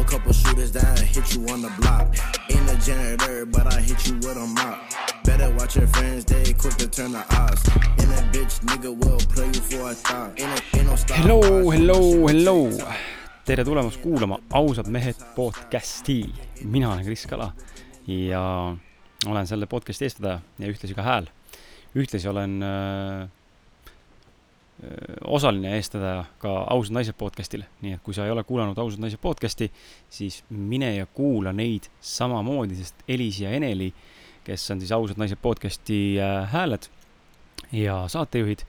a couple shooters that hit you on the block. Ain't a janitor, but I hit you with a mop. Better watch your friends, they quick to turn the odds. And a bitch nigga will play you for a thought. Ain't, no stop. hello, hello, hello. tere tulemast kuulama Ausad mehed podcasti. mina olen Kris Kala ja olen selle podcasti eestvedaja ja ühtlasi ka hääl. ühtlasi olen äh, osaline eestvedaja ka Ausad naised podcastil, nii et kui sa ei ole kuulanud Ausad naised podcasti, siis mine ja kuula neid samamoodi, sest Elis ja Eneli, kes on siis Ausad naised podcasti äh, hääled ja saatejuhid,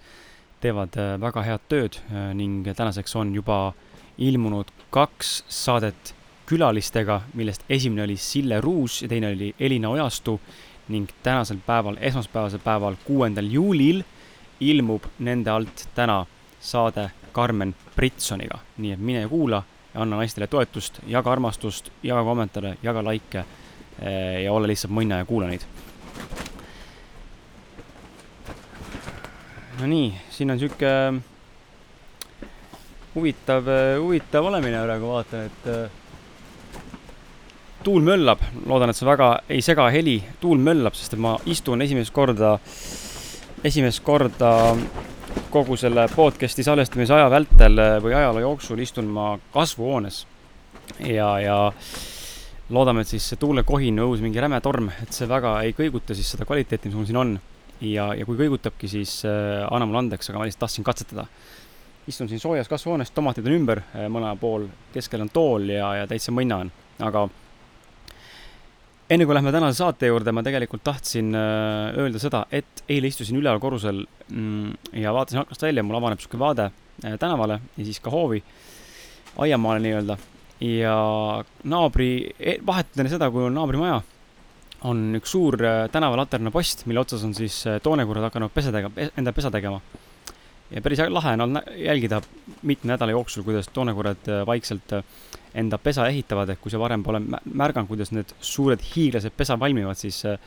teevad äh, väga head tööd äh, ning tänaseks on juba ilmunud kaks saadet külalistega, millest esimene oli Sille Ruus ja teine oli Elina Ojastu ning tänasel päeval, esmaspäevasel päeval, kuuendal juulil ilmub nende alt täna saade Karmen Britsoniga, nii et mine kuula ja anna naistele toetust, jaga armastust, jaga kommentaare, jaga likee eh, ja ole lihtsalt mõnna ja kuula neid. Nonii, siin on sihuke huvitav, huvitav olemine praegu, vaatan, et äh, tuul möllab, loodan, et see väga ei sega heli, tuul möllab, sest et ma istun esimest korda, esimest korda kogu selle podcast'i salvestamise aja vältel äh, või ajaloo jooksul istun ma kasvuhoones. ja, ja loodame, et siis tuulekohin õhus mingi räme torm, et see väga ei kõiguta siis seda kvaliteeti, mis mul siin on. ja, ja kui kõigutabki, siis äh, anna mulle andeks, aga ma lihtsalt tahtsin katsetada istun siin soojas kasvuhoones, tomatid on ümber eh, mõlemal pool, keskel on tool ja, ja täitsa mõnna on, aga enne kui lähme tänase saate juurde, ma tegelikult tahtsin äh, öelda seda, et eile istusin üleval korrusel mm, ja vaatasin aknast välja, mul avaneb sihuke vaade äh, tänavale ja siis ka hoovi, aiamaale nii-öelda. ja naabri, vahetult enne seda, kui on naabri maja, on üks suur äh, tänavalaterna post, mille otsas on siis toonekurad hakanud pesa tegema, enda pesa tegema ja päris lahe on olnud jälgida mitme nädala jooksul, kuidas toonekurad äh, vaikselt äh, enda pesa ehitavad, et kui sa varem pole mä- märganud, kuidas need suured hiiglased pesa valmivad, siis äh,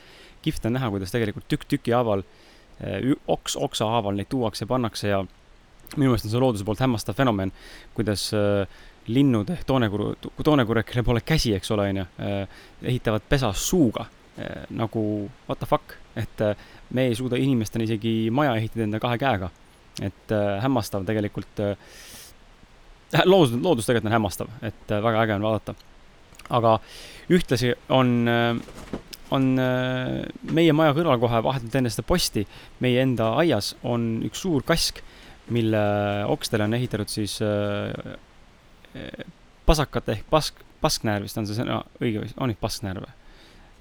kihvt on näha, kuidas tegelikult tükk tüki haaval, oks oksa haaval neid tuuakse, pannakse ja minu meelest on see looduse poolt hämmastav fenomen, kuidas linnud ehk toonekuru, toonekurred, kellel pole käsi, eks ole, onju, ehitavad pesa suuga nagu what the fuck, et me ei suuda inimestena isegi maja ehitada enda kahe käega et äh, hämmastav tegelikult äh,, loodus, loodus tegelikult on hämmastav, et äh, väga äge on vaadata. aga ühtlasi on äh,, on äh, meie maja kõrval kohe vahetult enne seda posti, meie enda aias on üks suur kask, mille okstele on ehitatud siis äh, äh, pasakate ehk pask, pasknäär vist on see sõna õige või on neid pasknäär või?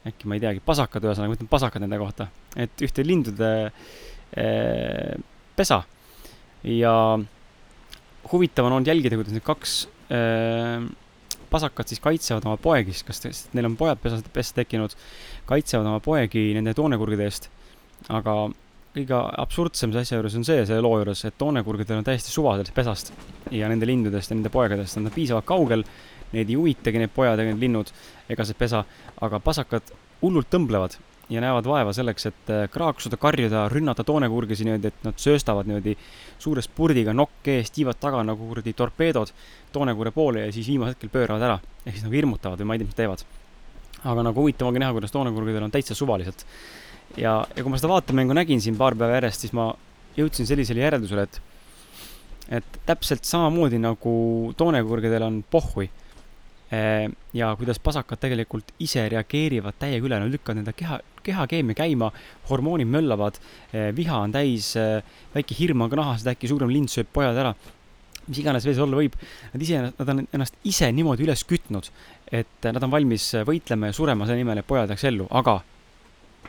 äkki ma ei teagi, pasakad ühesõnaga, ma ütlen pasakad nende kohta, et ühte lindude äh, pesa ja huvitav on olnud jälgida, kuidas need kaks äh, pasakat siis kaitsevad oma poegi, siis kas tõesti- neil on pojad pesas, pessa tekkinud, kaitsevad oma poegi nende toonekurgide eest. aga kõige absurdsem see asja juures on see, selle loo juures, et toonekurgidel on täiesti suva sellest pesast ja nende lindudest ja nende poegadest, nad on piisavalt kaugel, neid ei huvitagi need pojad ega need linnud ega see pesa, aga pasakad hullult tõmblevad ja näevad vaeva selleks, et äh, kraaksuda, karjuda, rünnata toonekurgisi niimoodi, et nad sööstavad niimoodi suure spurdiga nokk ees, tiivad taga nagu kuradi torpeedod toonekurre poole ja siis viimasel hetkel pööravad ära. ehk siis nagu hirmutavad või ma ei tea, mis teevad. aga nagu huvitav ongi näha, kuidas toonekurgidel on täitsa suvaliselt. ja, ja kui ma seda vaatemängu nägin siin paar päeva järjest, siis ma jõudsin sellisele järeldusele, et et täpselt samamoodi nagu toonekurgidel on pohhui ja kuidas pasakad tegelikult ise reageerivad täiega üle, nad lükkavad enda keha, kehakeemia käima, hormoonid möllavad, viha on täis, väike hirm on ka nahas, et äkki suurem lind sööb pojad ära. mis iganes veel see olla võib, nad ise, nad on ennast ise niimoodi üles kütnud, et nad on valmis võitlema ja surema selle nimel, et pojad jääks ellu, aga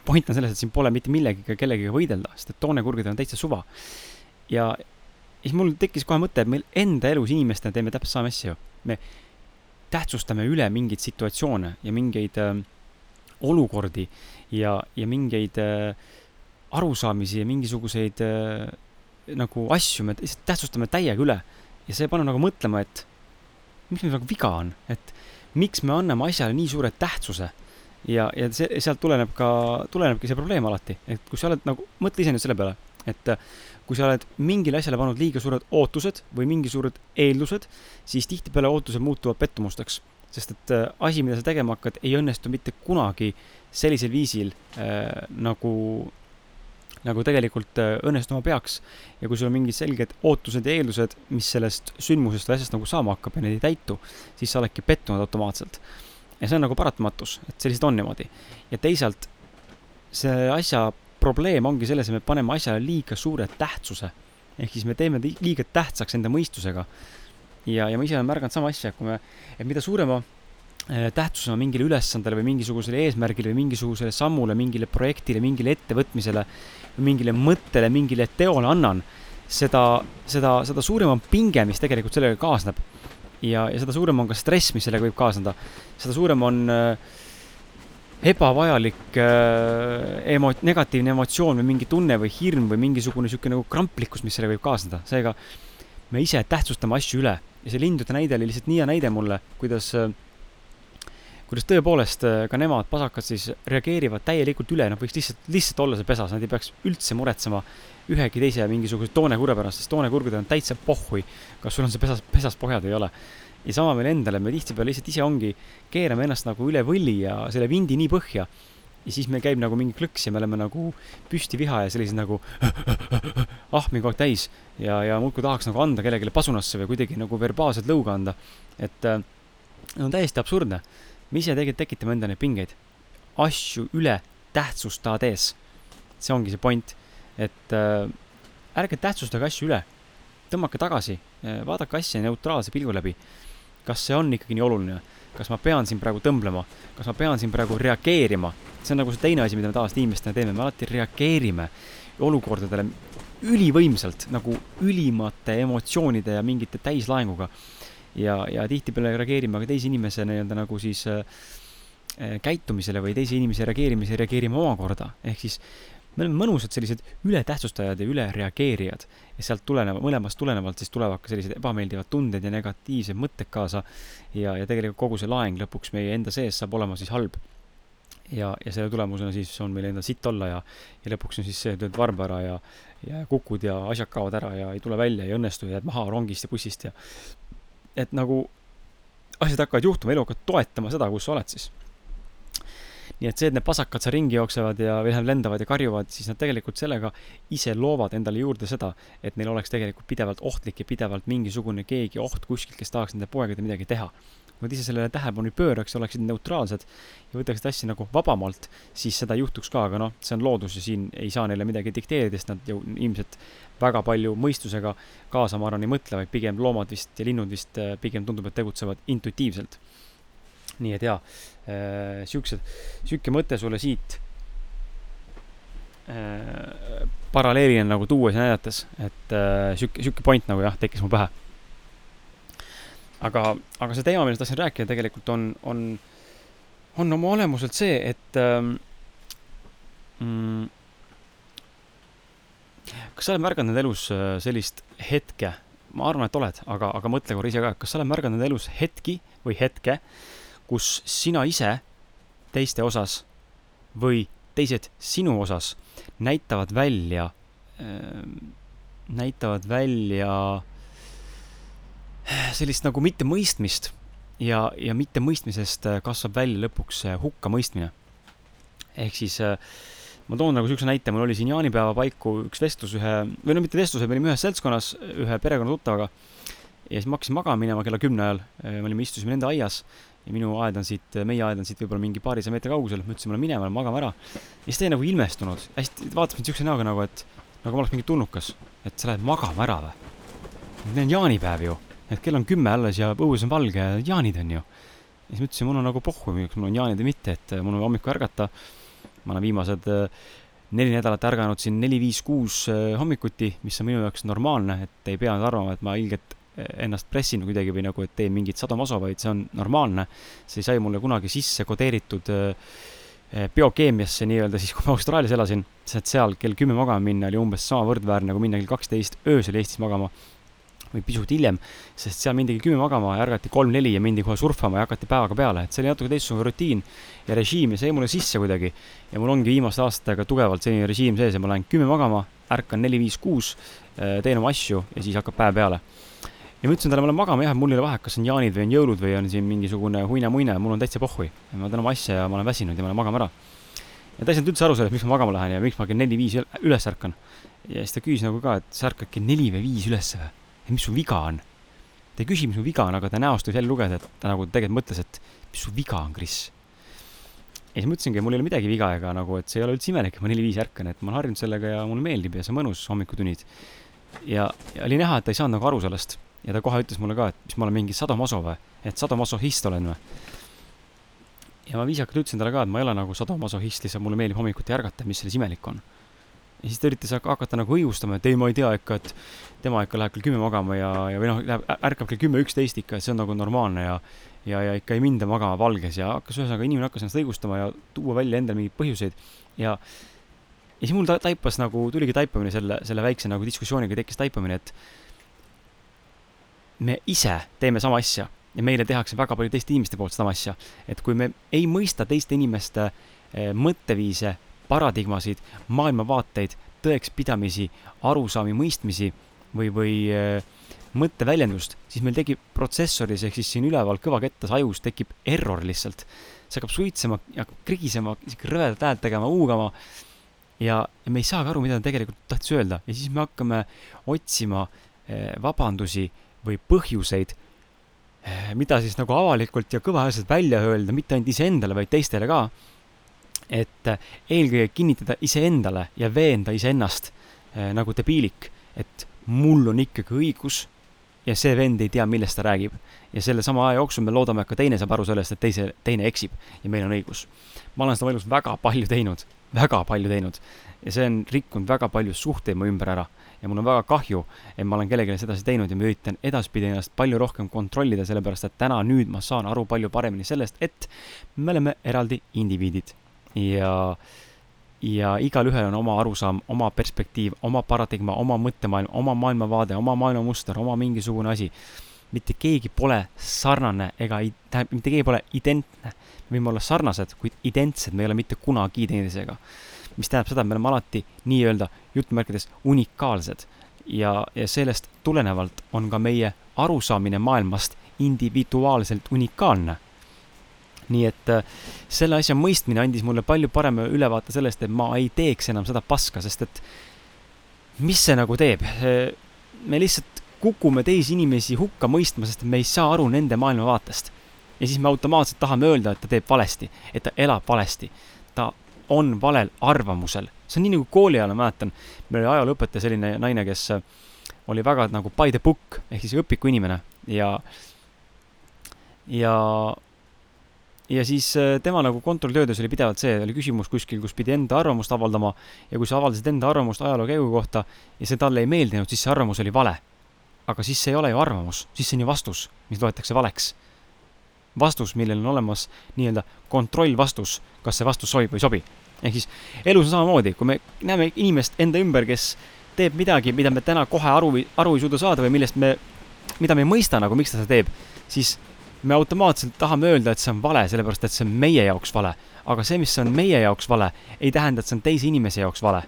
point on selles, et siin pole mitte millegagi kellegagi võidelda, sest et toonekurgidel on täitsa suva. ja siis mul tekkis kohe mõte, et meil enda elus inimestena teeme täpselt sama asja ju. me tähtsustame üle mingeid situatsioone ja mingeid äh, olukordi ja, ja mingeid äh, arusaamisi ja mingisuguseid äh, nagu asju me lihtsalt tähtsustame täiega üle. ja see paneb nagu mõtlema, et mis meil nagu viga on, et miks me anname asjale nii suure tähtsuse ja, ja see, sealt tuleneb ka, tulenebki see probleem alati, et kui sa oled nagu, mõtle ise nüüd selle peale, et äh, kui sa oled mingile asjale pannud liiga suured ootused või mingi suured eeldused, siis tihtipeale ootused muutuvad pettumusteks. sest et äh, asi, mida sa tegema hakkad, ei õnnestu mitte kunagi sellisel viisil äh, nagu, nagu tegelikult äh, õnnestuma peaks. ja kui sul on mingid selged ootused ja eeldused, mis sellest sündmusest või asjast nagu saama hakkab ja need ei täitu, siis sa oledki pettunud automaatselt. ja see on nagu paratamatus, et lihtsalt on niimoodi. ja teisalt, see asja probleem ongi selles, et me paneme asjale liiga suure tähtsuse. ehk siis me teeme liiga tähtsaks enda mõistusega ja, ja ma ise olen märganud sama asja, kui me, et mida suurema äh, tähtsusena mingile ülesandele või mingisugusele eesmärgile või mingisugusele sammule, mingile projektile, mingile ettevõtmisele, mingile mõttele, mingile teole annan, seda, seda, seda suurem on pinge, mis tegelikult sellega kaasneb. ja, ja seda suurem on ka stress, mis sellega võib kaasneda. seda suurem on äh, ebavajalik äh, emo-, negatiivne emotsioon või mingi tunne või hirm või mingisugune niisugune nagu kramplikkus, mis sellega võib kaasneda. seega me ise tähtsustame asju üle ja see lindude näide oli lihtsalt nii hea näide mulle, kuidas, äh, kuidas tõepoolest äh, ka nemad, pasakad siis reageerivad täielikult üle, nad võiks lihtsalt, lihtsalt olla seal pesas, nad ei peaks üldse muretsema ühegi teise mingisuguse toonekurve pärast, sest toonekurgudel on täitsa pohhui, kas sul on see pesas, pesas pohjad või ei ole. Ja sama meil endale, me tihtipeale lihtsalt ise ongi, keerame ennast nagu üle võlli ja selle vindi nii põhja ja siis meil käib nagu mingi klõks ja me oleme nagu püsti viha ja sellised nagu ahmi kogu aeg täis ja, ja muudkui tahaks nagu anda kellelegi pasunasse või kuidagi nagu verbaalselt lõuga anda. et äh, on täiesti absurdne. me ise tegelikult tekitame endale neid pingeid. asju üle tähtsustades. see ongi see point, et äh, ärge tähtsustage asju üle. Tõmmake tagasi, äh, vaadake asja neutraalse pilgu läbi. kas see on ikkagi nii oluline? kas ma pean siin praegu tõmblema, kas ma pean siin praegu reageerima see on nagu see teine asi, mida me tavaliselt inimestena teeme, me alati reageerime olukordadele ülivõimsalt, nagu ülimate emotsioonide ja mingite täislaenguga. ja, ja tihtipeale reageerime ka teise inimese nii-öelda nagu siis äh, käitumisele või teise inimese reageerimise reageerime omakorda, ehk siis me oleme mõnusad sellised ületähtsustajad ja ülereageerijad ja sealt tuleneva, mõlemast tulenevalt siis tulevad ka sellised ebameeldivad tunded ja negatiivsed mõtted kaasa. ja, ja tegelikult kogu see laeng lõpuks meie enda sees saab olema siis halb ja, ja selle tulemusena siis on meil endal sitt olla ja, ja lõpuks on siis see, et lööd varba ära ja, ja kukud ja asjad kaovad ära ja ei tule välja, ei õnnestu ja jääd maha rongist ja bussist ja et nagu asjad hakkavad juhtuma, elu hakkab toetama seda, kus sa oled siis. Nii et see, et need pasakad seal ringi jooksevad ja, või tähendab lendavad ja karjuvad, siis nad tegelikult sellega ise loovad endale juurde seda, et neil oleks tegelikult pidevalt ohtlik ja pidevalt mingisugune keegi oht kuskilt, kes tahaks nende poegadel midagi teha kui nad ise sellele tähelepanu ei pööraks oleksid neutraalsed ja võtaksid asja nagu vabamalt, siis seda ei juhtuks ka, aga noh, see on loodus ja siin ei saa neile midagi dikteerida, sest nad ju ilmselt väga palju mõistusega kaasa, ma arvan, ei mõtle, vaid pigem loomad vist ja linnud vist äh, pigem tundub, et tegutsevad intuitiivselt. Nii et jaa. Äh,, siuksed, sihuke mõte sulle siit. Äh, paralleelina nagu tuues ja näidates, et äh, sihuke, sihuke point nagu jah, tekkis mu pähe. Aga, aga see teema, millest tahtsin rääkida, tegelikult on, on, on oma olemuselt see, et ähm, mm, kas sa oled märganud elus sellist hetke, ma arvan, et oled, aga, aga mõtle korra ise ka, kas sa oled märganud elus hetki või hetke, kus sina ise teiste osas või teised sinu osas näitavad välja äh,, näitavad välja sellist nagu mittemõistmist ja, ja mittemõistmisest äh, kasvab välja lõpuks äh, hukkamõistmine. ehk siis äh, ma toon nagu siukse näite, mul oli siin jaanipäeva paiku üks vestlus ühe, või no mitte vestlus, me olime ühes seltskonnas ühe perekonna tuttavaga. ja siis ma hakkasin magama minema kella kümne ajal, me olime, istusime nende aias ja minu aed on siit, meie aed on siit võib-olla mingi paarisaja meetri kaugusel, ma ütlesin, ma lähen minema, magame ära. ja siis ta jäi nagu ilmestunud, hästi, vaatas mind siukse näoga nagu, et nagu ma oleks mingi tulnukas, et sa lähed magama ära või? Need on jaanipäev ju et kell on kümme alles ja õues on valge, jaanid on ju. ja siis ma ütlesin, mul on nagu pohhu, kas mul on jaanid või mitte, et mul on hommikul ärgata. ma olen viimased äh, neli nädalat ärganud siin neli-viis-kuus äh, hommikuti, mis on minu jaoks normaalne, et ei pea nüüd arvama, et ma ilgelt ennast pressin kuidagi või nagu, et teen mingit sadomaso, vaid see on normaalne. see sai mulle kunagi sisse kodeeritud biokeemiasse nii-öelda siis, kui ma Austraalias elasin, sest seal kell kümme magama minna oli umbes sama võrdväärne nagu minna kell kaksteist öösel Eestis magama või pisut hiljem, sest seal mindigi kümme magama ja ärgati kolm-neli ja mindi kohe surfama ja hakati päevaga peale, et see oli natuke teistsugune rutiin ja režiim ja see jäi mulle sisse kuidagi. ja mul ongi viimaste aastatega tugevalt selline režiim sees ja ma lähen kümme magama, ärkan neli-viis-kuus, äh, teen oma asju ja siis hakkab päev peale. Ja ma ütlesin talle, ma lähen magama jah, mul ei ole vahet, kas on jaanid või on jõulud või on siin mingisugune huine-muine, mul on täitsa pohhui. ma teen oma asja ja ma olen väsinud ja ma lähen magama ära. ja ta ei saanud üldse aru sellest, miks ma magama lähen ja miks ma kell neli-viis üles ärkan. ja siis ta küsis nagu ka, et sa ärkad kell neli või viis ülesse või? ja mis su viga on? ta ei küsi, mis mu viga on, aga ta näost võis jälle lugeda, et ta nagu tegelikult mõtles, et mis su viga on, Kris. ja siis mõtlesingi, et mul ei ole midagi viga ega nagu, et see ei ole üldse imelik, et ma neli-viis ärkan, et ma olen harjunud sellega ja mulle meeldib ja see on mõnus hommikutunnid. ja, ja oli näha, et ta ei saanud nagu aru sellest ja ta kohe ütles mulle ka, et mis ma olen mingi sadomaso või, et sadomasohhist olen või. ja ma viisakalt ütlesin talle ka, et ma ei ole nagu sadomasohhist, lihtsalt mulle meeldib hommikuti ärgata, mis selles imelik on. ja siis ta üritas hakata nagu õigustama, et ei, ma ei tea ikka, et tema ikka läheb kell kümme magama ja, ja või noh, läheb, ärkab kell kümme, üksteist ikka, et see on nagu normaalne ja ja, ja ikka ei minda magama valges ja hakkas, ühesõnaga inimene hakkas ennast õigustama ja tuua välja endale mingeid põhjuseid ja ja siis mul ta taipas nagu, tuligi taipamine selle, selle väikse nagu diskussiooniga tekkis taipamine, et me ise teeme sama asja ja meile tehakse väga palju teiste inimeste poolt sama asja. et kui me ei mõista teiste inimeste eh, mõtteviise, paradigmasid, maailmavaateid, tõekspidamisi, arusaami, mõistmisi või, või eh, mõtteväljendust, siis meil tekib protsessoris ehk siis siin üleval kõvakettas ajus tekib error lihtsalt. see hakkab suitsema ja krigisema, rõvedat häält tegema, huugama ja, ja me ei saagi aru, mida ta tegelikult tahtis öelda ja siis me hakkame otsima eh, vabandusi või põhjuseid, eh, mida siis nagu avalikult ja kõvahäälselt välja öelda, mitte ainult iseendale, vaid teistele ka. et eh, eelkõige kinnitada iseendale ja veenda iseennast eh, nagu debiilik, et mul on ikkagi õigus ja see vend ei tea, millest ta räägib. ja selle sama aja jooksul me loodame, et ka teine saab aru sellest, et teise, teine eksib ja meil on õigus. ma olen seda elus väga palju teinud, väga palju teinud ja see on rikkunud väga palju suhteid mu ümber ära ja mul on väga kahju, et ma olen kellelegi sedasi teinud ja ma üritan edaspidi ennast palju rohkem kontrollida, sellepärast et täna, nüüd ma saan aru palju paremini sellest, et me oleme eraldi indiviidid ja ja igalühel on oma arusaam, oma perspektiiv, oma paradigma, oma mõttemaailm, oma maailmavaade, oma maailmamuster, oma mingisugune asi. mitte keegi pole sarnane ega, tähendab, mitte keegi pole identne. me võime olla sarnased, kuid identsed me ei ole mitte kunagi teineteisega mis tähendab seda, et me oleme alati nii-öelda jutumärkides unikaalsed. ja, ja sellest tulenevalt on ka meie arusaamine maailmast individuaalselt unikaalne. Nii et äh, selle asja mõistmine andis mulle palju parema ülevaate sellest, et ma ei teeks enam seda paska, sest et mis see nagu teeb? me lihtsalt kukume teisi inimesi hukka mõistma, sest me ei saa aru nende maailmavaatest. ja siis me automaatselt tahame öelda, et ta teeb valesti, et ta elab valesti. ta on valel arvamusel. see on nii nagu kooli ajal, ma mäletan, meil oli ajalooõpetaja selline naine, kes äh, oli väga nagu by the book ehk siis õpiku inimene ja, ja, ja siis äh, tema nagu kontrolltöödes oli pidevalt see, oli küsimus kuskil, kus pidi enda arvamust avaldama ja kui sa avaldasid enda arvamust ajaloo käigu kohta ja see talle ei meeldinud, siis see arvamus oli vale. aga siis see ei ole ju arvamus, siis see on ju vastus, mis loetakse valeks vastus, millel on olemas nii-öelda kontrollvastus, kas see vastus sobib või ei sobi. ehk siis elus on samamoodi, kui me näeme inimest enda ümber, kes teeb midagi, mida me täna kohe aru, aru ei suuda saada või millest me, mida me ei mõista nagu, miks ta seda teeb, siis me automaatselt tahame öelda, et see on vale, sellepärast et see on meie jaoks vale. aga see, mis on meie jaoks vale, ei tähenda, et see on teise inimese jaoks vale.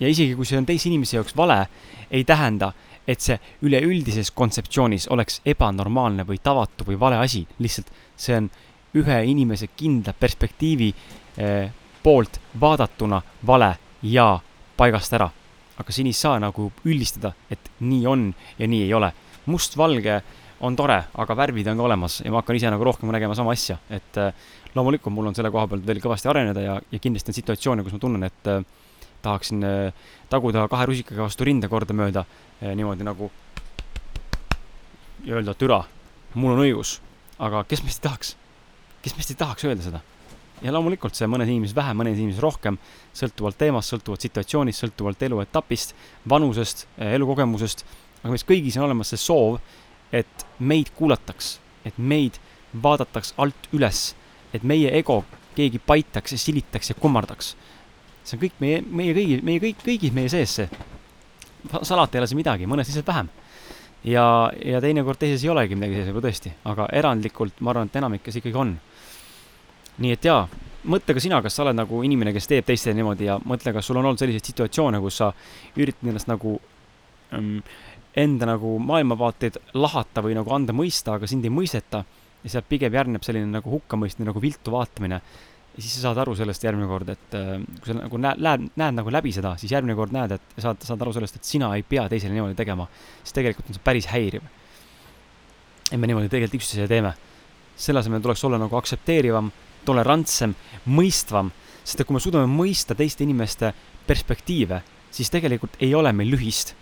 ja isegi, kui see on teise inimese jaoks vale, ei tähenda, et see üleüldises kontseptsioonis oleks ebanormaalne või tavatu või vale asi, lihtsalt see on ühe inimese kindla perspektiivi eh, poolt vaadatuna vale ja paigast ära. aga siin ei saa nagu üldistada, et nii on ja nii ei ole. mustvalge on tore, aga värvid on ka olemas ja ma hakkan ise nagu rohkem nägema sama asja, et eh, loomulikult mul on selle koha pealt veel kõvasti areneda ja, ja kindlasti on situatsioone, kus ma tunnen, et eh, tahaksin äh, taguda kahe rusikaga vastu rinda kordamööda äh, niimoodi nagu ja öelda türa, mul on õigus. aga kes meist ei tahaks, kes meist ei tahaks öelda seda? ja loomulikult see mõnes inimeses vähem, mõnes inimeses rohkem, sõltuvalt teemast, sõltuvalt situatsioonist, sõltuvalt eluetapist, vanusest, äh, elukogemusest, aga meis kõigis on olemas see soov, et meid kuulataks, et meid vaadataks alt üles, et meie ego keegi paitaks ja silitaks ja kummardaks see on kõik meie, meie kõigi, meie kõik, kõigis meie sees see. salata ei ole see midagi, mõnes lihtsalt vähem. ja, ja teinekord teises ei olegi midagi sees võib-olla tõesti, aga erandlikult ma arvan, et enamikes ikkagi on. nii et jaa, mõtle ka sina, kas sa oled nagu inimene, kes teeb teistele niimoodi ja mõtle, kas sul on olnud selliseid situatsioone, kus sa üritad ennast nagu ähm, enda nagu maailmavaateid lahata või nagu anda mõista, aga sind ei mõisteta. ja sealt pigem järgneb selline nagu hukkamõistmine, nagu viltu vaatamine. ja siis sa saad aru sellest järgmine kord, et äh, kui sa nagu näed, näed, näed nagu läbi seda, siis järgmine kord näed, et saad, saad aru sellest, et sina ei pea teisele niimoodi tegema. siis tegelikult on see päris häiriv. et me niimoodi tegelikult üksteisele teeme. selle asemel tuleks olla nagu aktsepteerivam, tolerantsem, mõistvam, sest et kui me suudame mõista teiste inimeste perspektiive, siis tegelikult ei ole meil lühist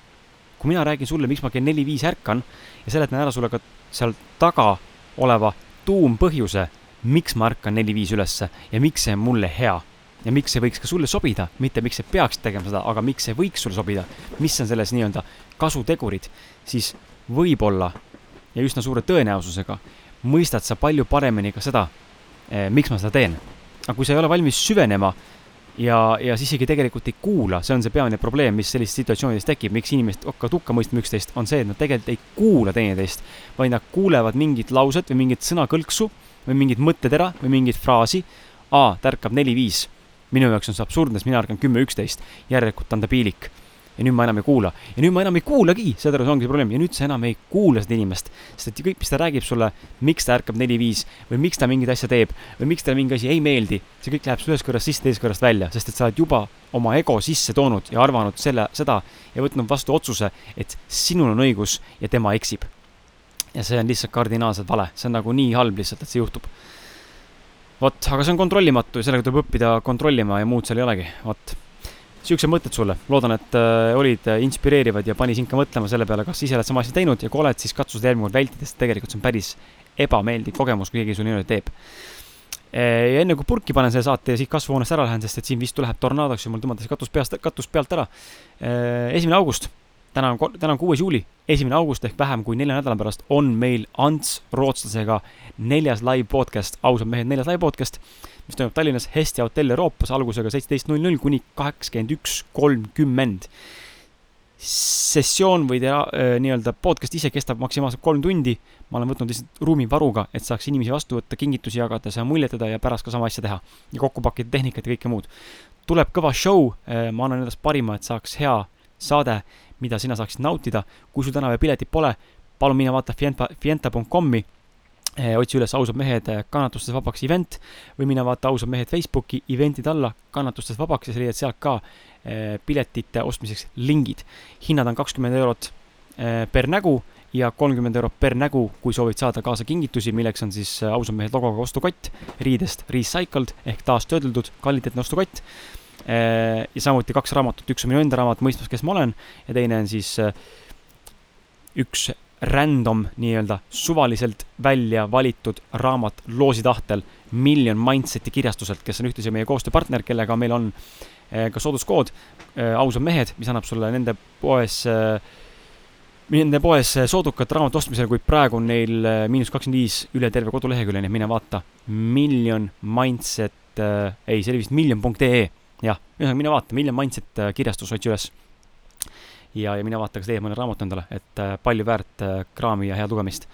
kui mina räägin sulle, miks ma kell neli-viis ärkan ja seletan ära sulle ka seal taga oleva tuumpõhjuse, miks ma ärkan neli-viis ülesse ja miks see on mulle hea. ja miks see võiks ka sulle sobida, mitte miks sa peaksid tegema seda, aga miks see võiks sulle sobida, mis on selles nii-öelda kasutegurid, siis võib-olla ja üsna suure tõenäosusega mõistad sa palju paremini ka seda, eh, miks ma seda teen. aga kui sa ei ole valmis süvenema ja, ja siis isegi tegelikult ei kuula, see on see peamine probleem, mis sellistes situatsioonides tekib, miks inimesed hakkavad hukka mõistma üksteist, on see, et nad tegelikult ei kuula teineteist, vaid nad kuulevad mingit lauset või mingit sõnakõlksu või mingit mõttetera või mingit fraasi. aa, ta ärkab neli-viis. minu jaoks on see absurdne, sest mina ärkan kümme-üksteist, järelikult on ta piilik ja nüüd ma enam ei kuula. ja nüüd ma enam ei kuulagi, saad aru, see ongi see probleem. Ja nüüd sa enam ei kuula seda inimest. sest et kõik, mis ta räägib sulle, miks ta ärkab neli-viis või miks ta mingit asja teeb või miks talle mingi asi ei meeldi, see kõik läheb sul ühest kõrvast sisse, teisest kõrvast välja, sest et sa oled juba oma ego sisse toonud ja arvanud selle, seda ja võtnud vastu otsuse, et sinul on õigus ja tema eksib. ja see on lihtsalt kardinaalselt vale, see on nagu nii halb lihtsalt, et see juhtub. Vot, aga see on kontrollimatu ja sellega tuleb õppida kontrollima ja muud seal ei olegi, vot siuksed mõtted sulle, loodan, et äh, olid äh, inspireerivad ja pani sind ka mõtlema selle peale, kas ise oled sama asja teinud ja kui oled, siis katsu seda järgmine kord vältida, sest tegelikult see on päris ebameeldiv kogemus, kui keegi sulle niimoodi teeb. Äh, ja enne kui purki panen selle saate ja siit kasvuhoonest ära lähen, sest et siin vist läheb tornaadoks ja mul tõmmatakse katus peast, katus pealt ära. Esimene august, täna on, täna on kuues juuli, esimene august ehk vähem kui nelja nädala pärast on meil Ants Rootslasega neljas live podcast, ausad mehed, neljas live podcast mis toimub Tallinnas Hestia hotell Euroopas algusega seitseteist null null kuni kaheksakümmend üks kolmkümmend. sessioon või tea, nii-öelda podcast ise kestab maksimaalselt kolm tundi. ma olen võtnud lihtsalt ruumi varuga, et saaks inimesi vastu võtta, kingitusi jagada, seda muljetada ja pärast ka sama asja teha. ja kokku pakkida tehnikat ja kõike muud. tuleb kõva show, ma annan endast parima, et saaks hea saade, mida sina saaksid nautida. kui sul täna veel piletit pole, palun mine vaata fienta, fienta.com'i Eh, otsi üles ausad mehed eh, kannatustest vabaks event või mine vaata ausad mehed Facebooki event'id alla kannatustest vabaks ja sa leiad sealt ka eh, piletite ostmiseks lingid. hinnad on kakskümmend eurot per nägu ja kolmkümmend eurot per nägu, kui soovid saada kaasa kingitusi, milleks on siis ausad mehed logoga ostukott riidest recycled ehk taastöödeldud kvaliteetne ostukott. Ja samuti kaks raamatut, üks on minu enda raamat Mõistmas, kes ma olen ja teine on siis üks random nii-öelda suvaliselt välja valitud raamat loosi tahtel Million Mindseti kirjastuselt, kes on ühtlasi meie koostööpartner, kellega meil on eh, ka sooduskood. Ausad mehed, mis annab sulle nende poes Nende poes soodukat raamatu ostmisel, kuid praegu on neil miinus kakskümmend viis üle terve kodulehekülje, nii et mine vaata. Million Mindset äh,, ei, see oli vist million.ee, jah, ühesõnaga mine vaata, Million Mindset kirjastus otsi üles ja, ja mine vaata, kas leiad mõne raamatu endale, et äh, palju väärt äh, kraami ja head lugemist.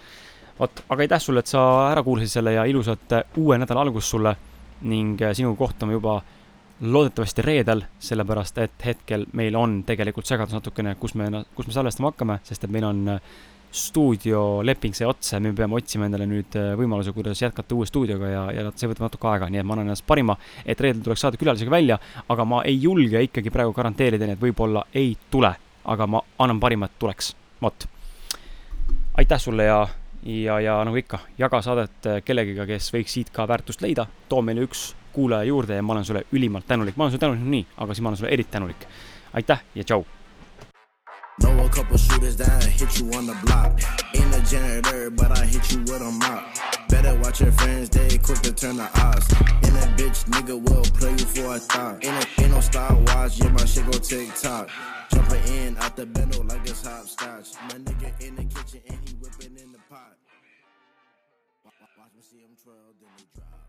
vot, aga aitäh sulle, et sa ära kuulasid selle ja ilusat äh, uue nädala algust sulle ning sinuga kohtume juba loodetavasti reedel, sellepärast et hetkel meil on tegelikult segadus natukene, kus me, kus me salvestama hakkame, sest et meil on stuudioleping sai otsa ja me peame otsima endale nüüd võimaluse, kuidas jätkata uue stuudioga ja, ja see võtab natuke aega, nii et ma annan ennast parima, et reedel tuleks saada külalisega välja, aga ma ei julge ikkagi praegu garanteerida, nii et võib-olla ei tule aga ma annan parima, et tuleks, vot. aitäh sulle ja, ja, ja nagu ikka, jaga saadet kellegiga, kes võiks siit ka väärtust leida, too meile üks kuulaja juurde ja ma olen sulle ülimalt tänulik, ma olen sulle tänulik nii, aga siis ma olen sulle eriti tänulik. aitäh ja tšau Know a couple shooters that hit you on the block. Ain't a janitor, but I hit you with a mop. Better watch your friends, they quick to turn the odds. And that bitch nigga will play you for a thought. Ain't, a, no Star Wars, yeah, my shit go tick tock. Jumping in out the bendo like it's hopscotch. My nigga in the kitchen and he whipping in the pot. Watch me see him twirl, then he drop.